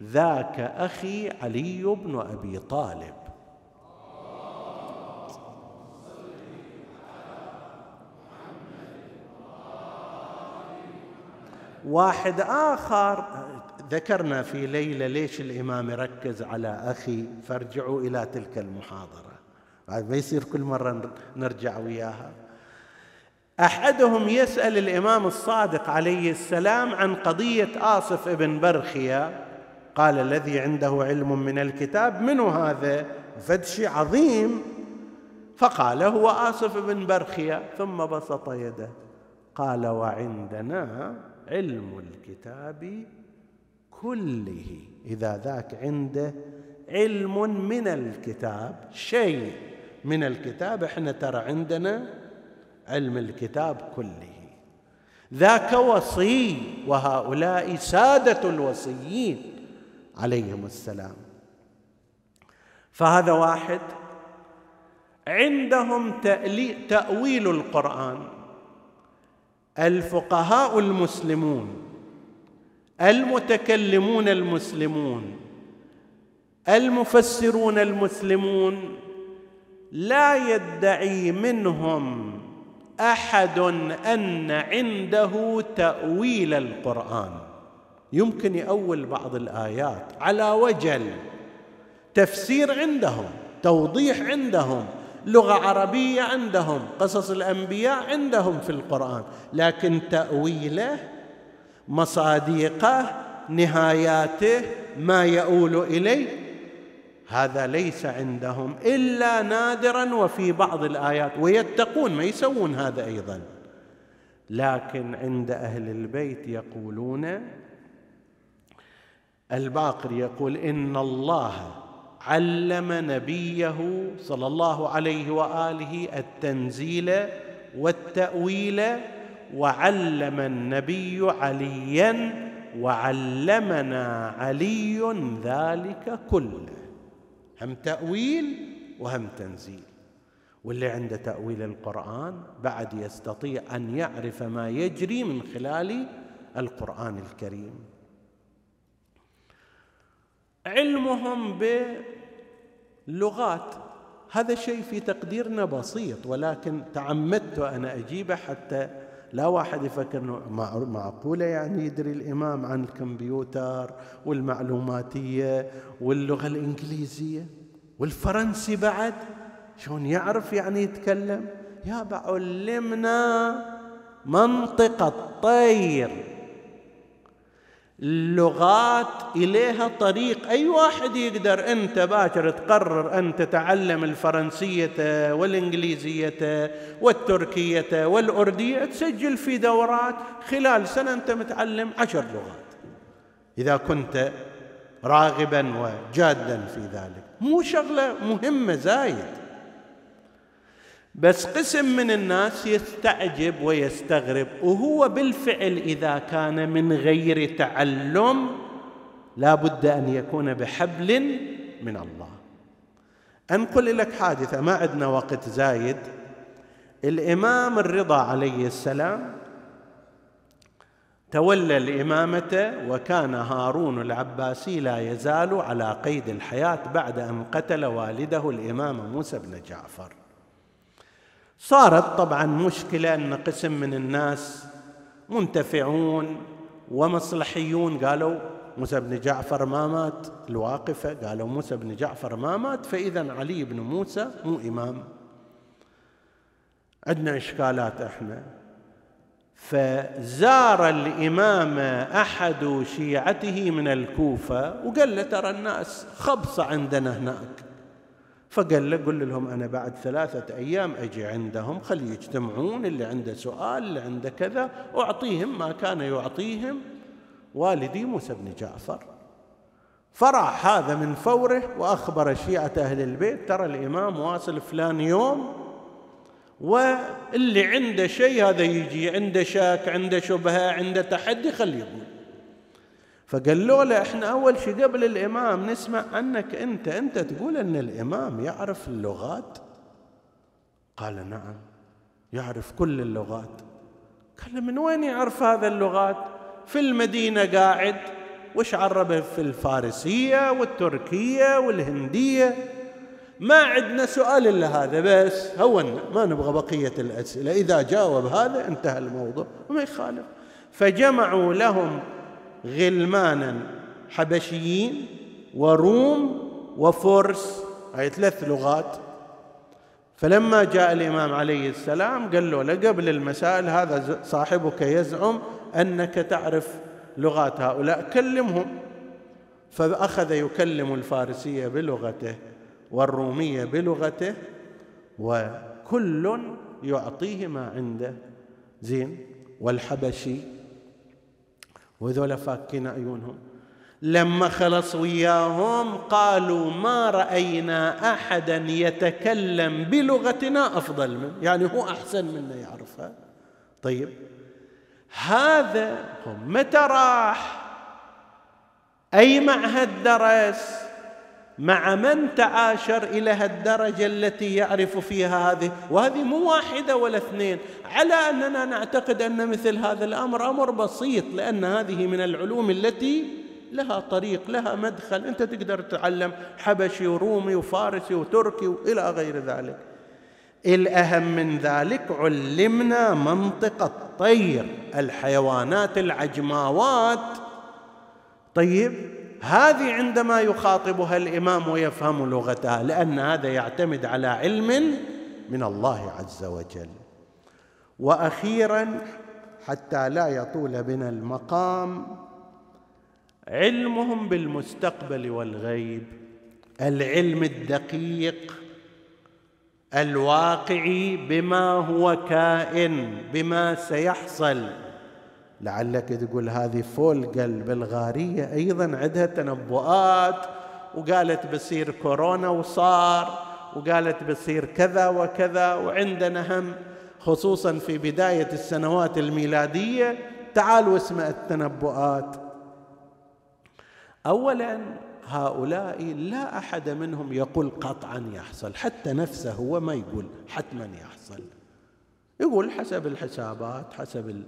ذاك أخي علي بن أبي طالب. واحد آخر ذكرنا في ليلة ليش الإمام يركز على أخي فارجعوا إلى تلك المحاضرة. ما يصير كل مرة نرجع وياها. أحدهم يسأل الإمام الصادق عليه السلام عن قضية آصف ابن برخية. قال الذي عنده علم من الكتاب من هذا؟ فدشي عظيم. فقال هو آصف بن برخية. ثم بسط يده. قال وعندنا علم الكتاب كله إذا ذاك عنده علم من الكتاب شيء من الكتاب إحنا ترى عندنا علم الكتاب كله. ذاك وصي وهؤلاء سادة الوصيين عليهم السلام. فهذا واحد عندهم تأويل القرآن. الفقهاء المسلمون المتكلمون المسلمون المفسرون المسلمون لا يدعي منهم أحد أن عنده تأويل القرآن. يمكن يأول بعض الآيات على وجل. تفسير عندهم توضيح عندهم لغة عربية عندهم قصص الأنبياء عندهم في القرآن لكن تأويله مصاديقه نهاياته ما يؤول إليه. هذا ليس عندهم إلا نادرا وفي بعض الآيات ويتقون ما يسوون هذا أيضا. لكن عند أهل البيت يقولون الباقر يقول إن الله علم نبيه صلى الله عليه وآله التنزيل والتأويل وعلم النبي عليا وعلمنا علي ذلك كله. هم تأويل وهم تنزيل. واللي عنده تأويل القرآن بعد يستطيع أن يعرف ما يجري من خلال القرآن الكريم. علمهم باللغات هذا شيء في تقديرنا بسيط ولكن تعمدت أنا أجيبه حتى لا واحد يفكر إنه معقولة يعني يدري الإمام عن الكمبيوتر والمعلوماتية واللغة الإنجليزية والفرنسي بعد؟ شلون يعرف يعني يتكلم؟ يا علمنا منطق الطير. اللغات إليها طريق. أي واحد يقدر أنت باكر تقرر أن تتعلم الفرنسية والإنجليزية والتركية والأردية تسجل في دورات. خلال سنة أنت متعلم عشر لغات. إذا كنت راغبا وجادا في ذلك. مو شغلة مهمة زايد. بس قسم من الناس يستعجب ويستغرب وهو بالفعل إذا كان من غير تعلم لا بد أن يكون بحبل من الله. انقل لك حادثة ما عندنا وقت زايد. الإمام الرضا عليه السلام تولى الامامه وكان هارون العباسي لا يزال على قيد الحياة بعد أن قتل والده الإمام موسى بن جعفر. صارت طبعا مشكلة أن قسم من الناس منتفعون ومصلحيون. قالوا موسى بن جعفر ما مات الواقفة قالوا موسى بن جعفر ما مات فاذا علي بن موسى مو إمام. عندنا إشكالات إحنا. فزار الإمام أحد شيعته من الكوفة وقال له ترى الناس خبصة عندنا هناك. فقال له قل لهم أنا بعد ثلاثة أيام أجي عندهم خلي يجتمعون اللي عنده سؤال اللي عنده كذا أعطيهم ما كان يعطيهم. والدي موسى بن جعفر فرح هذا من فوره وأخبر شيعة أهل البيت ترى الإمام واصل فلان يوم واللي عنده شيء هذا يجي عنده شاك عنده شبهة عنده تحدي خليه يقول. فقالوا له إحنا أول شيء قبل الإمام نسمع عنك أنت أنت تقول أن الإمام يعرف اللغات؟ قال نعم يعرف كل اللغات. قال من وين يعرف هذا اللغات؟ في المدينة قاعد. وش عربه؟ في الفارسية والتركية والهندية. ما عندنا سؤال إلا هذا بس. هونا ما نبغى بقية الأسئلة. إذا جاوب هذا انتهى الموضوع وما يخالف. فجمعوا لهم غلمانا حبشيين وروم وفرس هاي ثلاث لغات. فلما جاء الإمام عليه السلام قال له قبل المسائل هذا صاحبك يزعم أنك تعرف لغات هؤلاء كلمهم. فأخذ يكلم الفارسية بلغته والرومية بلغته وكل يعطيه ما عنده. زين والحبشي وذولا فاكين عيونهم لما خلص وياهم قالوا ما رأينا أحدا يتكلم بلغتنا أفضل منه يعني هو أحسن منا يعرفها. طيب. هذا متى راح؟ أي معهد درس؟ مع من تعاشر إلى هالدرجة التي يعرف فيها هذه؟ وهذه مو واحدة ولا اثنين. على أننا نعتقد أن مثل هذا الأمر أمر بسيط لأن هذه من العلوم التي لها طريق لها مدخل. أنت تقدر تتعلم حبشي ورومي وفارسي وتركي وإلى غير ذلك. الأهم من ذلك علمنا منطق الطير الحيوانات العجماوات. طيب هذه عندما يخاطبها الإمام ويفهم لغتها لأن هذا يعتمد على علم من الله عز وجل. وأخيرا حتى لا يطول بنا المقام علمهم بالمستقبل والغيب. العلم الدقيق الواقعي بما هو كائن بما سيحصل. لعلك تقول هذه فولقل بالغارية أيضا عندها تنبؤات وقالت بصير كورونا وصار وقالت بصير كذا وكذا وعندنا هم خصوصا في بداية السنوات الميلادية تعالوا اسمع التنبؤات. أولا هؤلاء لا أحد منهم يقول قطعا يحصل حتى نفسه هو ما يقول حتما يحصل. يقول حسب الحسابات حسب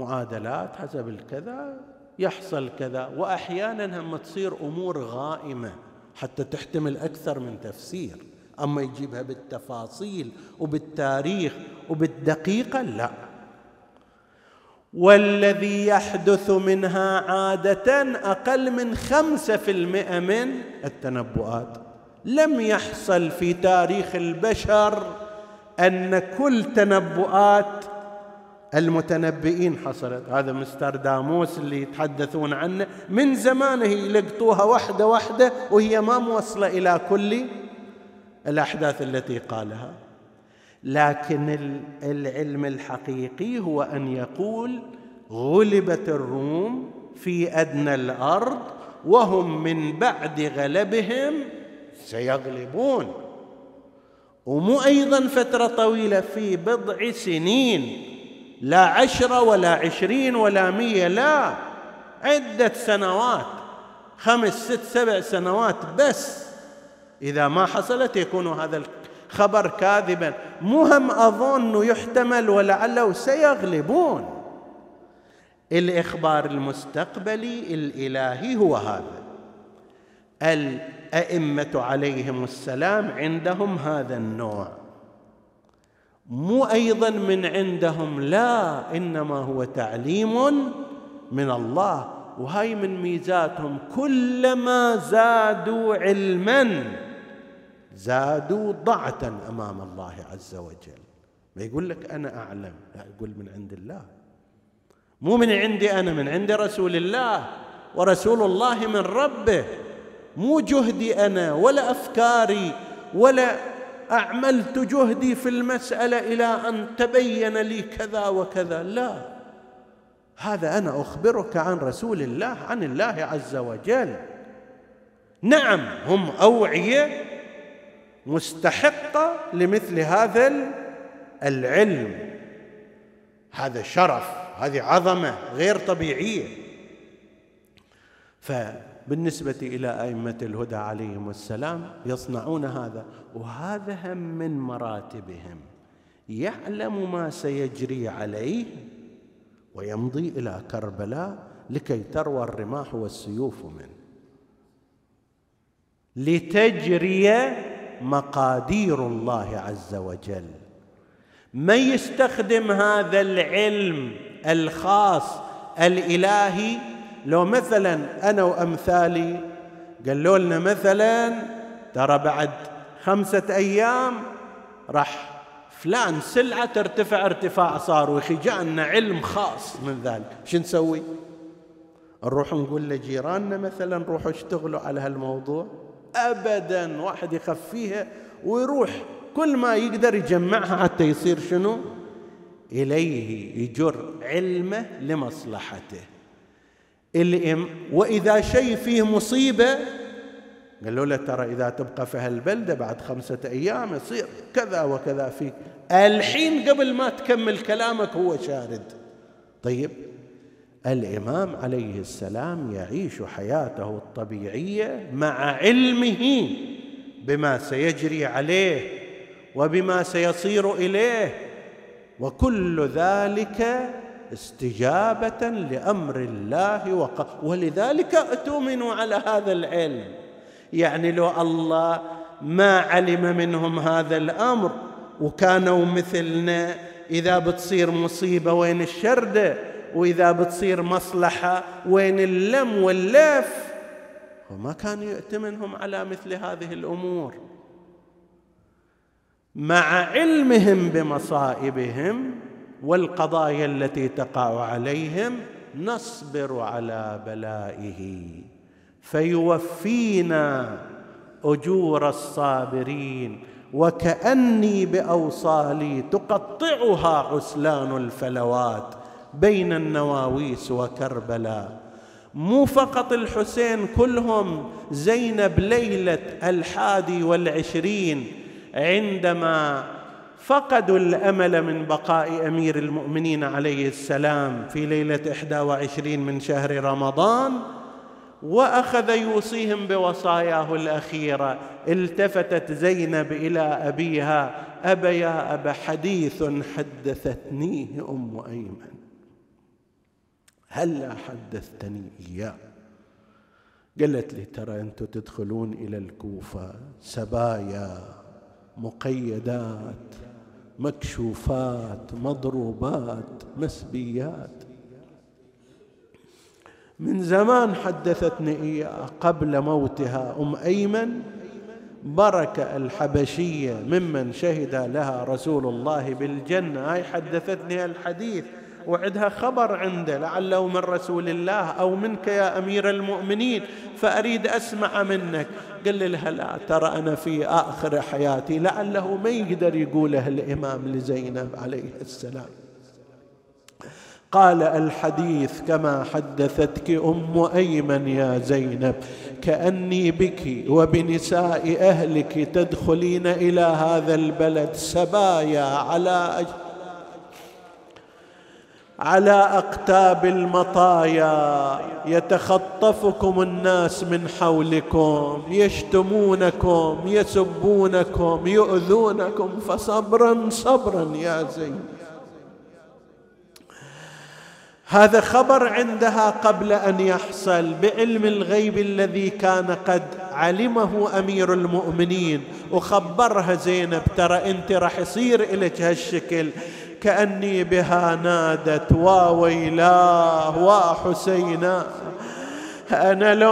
المعادلات حسب الكذا يحصل كذا. واحيانا هم تصير أمور غائمة حتى تحتمل أكثر من تفسير. أما يجيبها بالتفاصيل وبالتاريخ وبالدقيقة لا. والذي يحدث منها عادة أقل من خمسة في المئة من التنبؤات. لم يحصل في تاريخ البشر أن كل تنبؤات المتنبئين حصلت. هذا مستر داموس اللي يتحدثون عنه. من زمانه يلقطوها واحدة واحدة وهي ما موصلة إلى كل الأحداث التي قالها. لكن العلم الحقيقي هو أن يقول غلبت الروم في أدنى الأرض وهم من بعد غلبهم سيغلبون. ومو أيضا فترة طويلة في بضع سنين لا عشرة ولا عشرين ولا مية لا. عدة سنوات خمس ست سبع سنوات بس. إذا ما حصلت يكون هذا خبر كاذبا. مهم أظن يحتمل ولعله سيغلبون. الإخبار المستقبلي الإلهي هو هذا. الأئمة عليهم السلام عندهم هذا النوع. مو أيضا من عندهم لا إنما هو تعليم من الله. وهاي من ميزاتهم كلما زادوا علما زادوا ضعة أمام الله عز وجل. ما يقول لك أنا أعلم لا يقول من عند الله. مو من عندي أنا من عند رسول الله. ورسول الله من ربه. مو جهدي أنا ولا أفكاري ولا أعملت جهدي في المسألة إلى أن تبين لي كذا وكذا. لا. هذا أنا أخبرك عن رسول الله عن الله عز وجل. نعم هم أوعية مستحقة لمثل هذا العلم. هذا شرف هذه عظمة غير طبيعية. فبالنسبه إلى أئمة الهدى عليهم السلام يصنعون هذا وهذا هم من مراتبهم. يعلم ما سيجري عليه ويمضي إلى كربلاء لكي تروى الرماح والسيوف منه. لتجري مقادير الله عز وجل. من يستخدم هذا العلم الخاص الإلهي لو مثلا أنا وأمثالي قالوا لنا مثلا ترى بعد خمسة أيام راح فلان سلعة ترتفع ارتفاع صاروخي جاءنا علم خاص من ذلك. شو نسوي؟ نروح نقول لجيراننا مثلا روحوا اشتغلوا على هالموضوع. ابدا واحد يخفيها ويروح كل ما يقدر يجمعها حتى يصير شنو؟ إليه يجر علمه لمصلحته. الإم وإذا شيء فيه مصيبة قالوا له ترى إذا تبقى في هالبلدة بعد خمسة أيام يصير كذا وكذا فيك. الحين قبل ما تكمل كلامك هو شارد. طيب الإمام عليه السلام يعيش حياته الطبيعية مع علمه بما سيجري عليه وبما سيصير إليه وكل ذلك استجابة لأمر الله وق... ولذلك اؤتمنوا على هذا العلم. يعني لو الله ما علم منهم هذا الأمر وكانوا مثلنا إذا بتصير مصيبة وين الشرده وإذا بتصير مصلحة وين اللم واللف؟ وما كانوا يؤتمنهم على مثل هذه الأمور. مع علمهم بمصائبهم والقضايا التي تقع عليهم نصبر على بلائه. فيوفينا أجور الصابرين وكأني بأوصالي تقطعها عسلان الفلوات بين النواويس وكربلاء مو فقط الحسين كلهم زينب ليلة الحادي والعشرين عندما فقدوا الأمل من بقاء أمير المؤمنين عليه السلام في ليلة إحدى وعشرين من شهر رمضان وأخذ يوصيهم بوصاياه الأخيرة. التفتت زينب إلى أبيها ابا يا ابا حديث حدثتنيه أم أيمن. هلا حدثتني إياه؟ قالت لي ترى أنتم تدخلون إلى الكوفة سبايا مقيدات. مكشوفات مضروبات مسبيات. من زمان حدثتني إياه قبل موتها أم أيمن بركة الحبشية ممن شهد لها رسول الله بالجنة. هاي حدثتني الحديث. وعدها خبر عنده لعله من رسول الله أو منك يا أمير المؤمنين فأريد أسمع منك قل لها لا ترى أنا في آخر حياتي لعله ما يقدر يقوله الإمام لزينب عليه السلام قال الحديث كما حدثتك أم أيمن يا زينب كأني بك وبنساء أهلك تدخلين إلى هذا البلد سبايا على. على أقتاب المطايا يتخطفكم الناس من حولكم يشتمونكم يسبونكم يؤذونكم فصبرا صبرا يا زينب هذا خبر عندها قبل أن يحصل بعلم الغيب الذي كان قد علمه أمير المؤمنين وخبرها زينب ترى أنت راح يصير لك هالشكل. كأني بها نادت واويلاه وحسينا أنا لو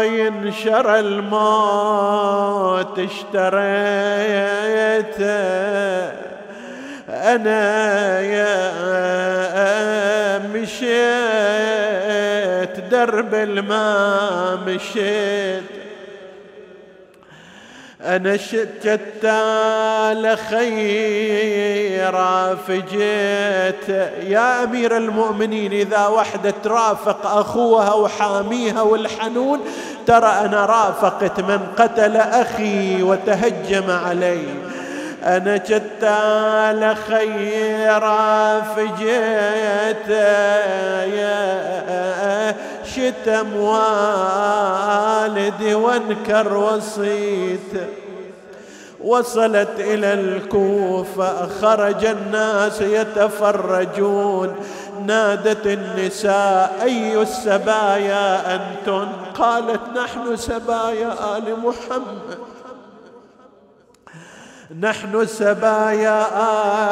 ينشر الموت اشتريته أنا يا مشيت درب الماء مشيت. أنا شتال خيرا فجيت يا أمير المؤمنين إذا وحدة ترافق أخوها وحاميها والحنون ترى أنا رافقت من قتل أخي وتهجم علي. أنا جتال خيرا فجيت يا شتم والدي وانكر وصيت وصلت إلى الكوفة خرج الناس يتفرجون. نادت النساء أي السبايا أنتن؟ قالت نحن سبايا آل محمد. نحن سبايا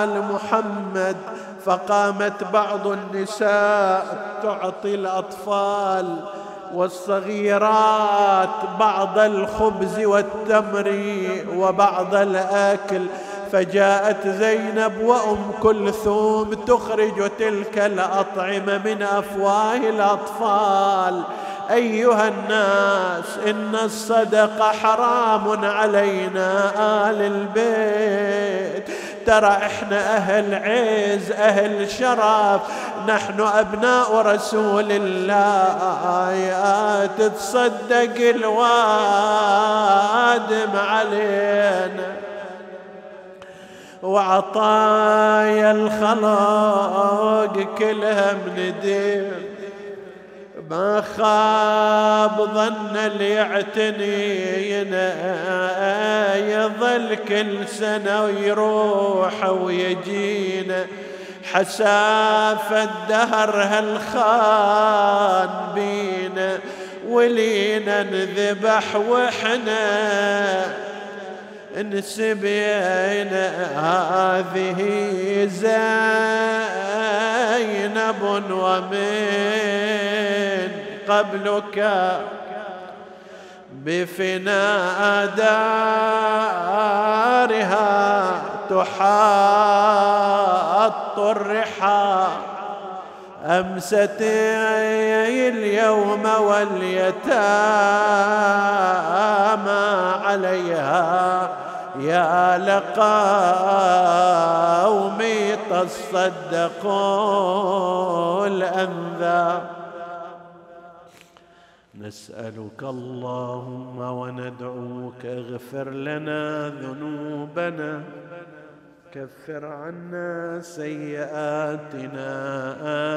آل محمد. فقامت بعض النساء تعطي الأطفال والصغيرات بعض الخبز والتمر وبعض الآكل. فجاءت زينب وأم كلثوم تخرج تلك الأطعمة من أفواه الأطفال. أيها الناس إن الصدقة حرام علينا آل البيت. ترى إحنا أهل عز أهل شرف. نحن أبناء رسول الله. يا تتصدق الوادم علينا. وعطايا الخلق كلها من دين. ما خاب ظن اللي يعتنينا يظل كل سنة ويروح ويجينا. حساف الدهر هالخان بينا؟ ولينا نذبح وحنا انسبين هذه زينب ومن قبلك بفناء دارها تحاط الرحى أمست اليوم واليتامى عليها يا لقومي تصدقوا الأنذار نسألك اللهم وندعوك اغفر لنا ذنوبنا. كفر عنا سيئاتنا.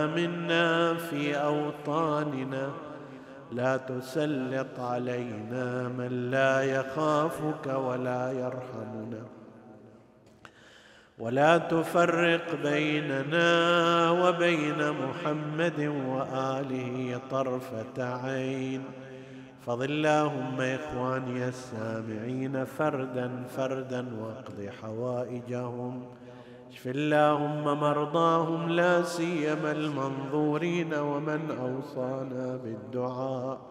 آمنا في أوطاننا. لا تسلط علينا من لا يخافك ولا يرحمنا. ولا تفرق بيننا وبين محمد وآله طرفة عين. فض اللهم إخواني السامعين فردا فردا واقض حوائجهم. اشف اللهم مرضاهم لا سيما المنظورين ومن أوصانا بالدعاء.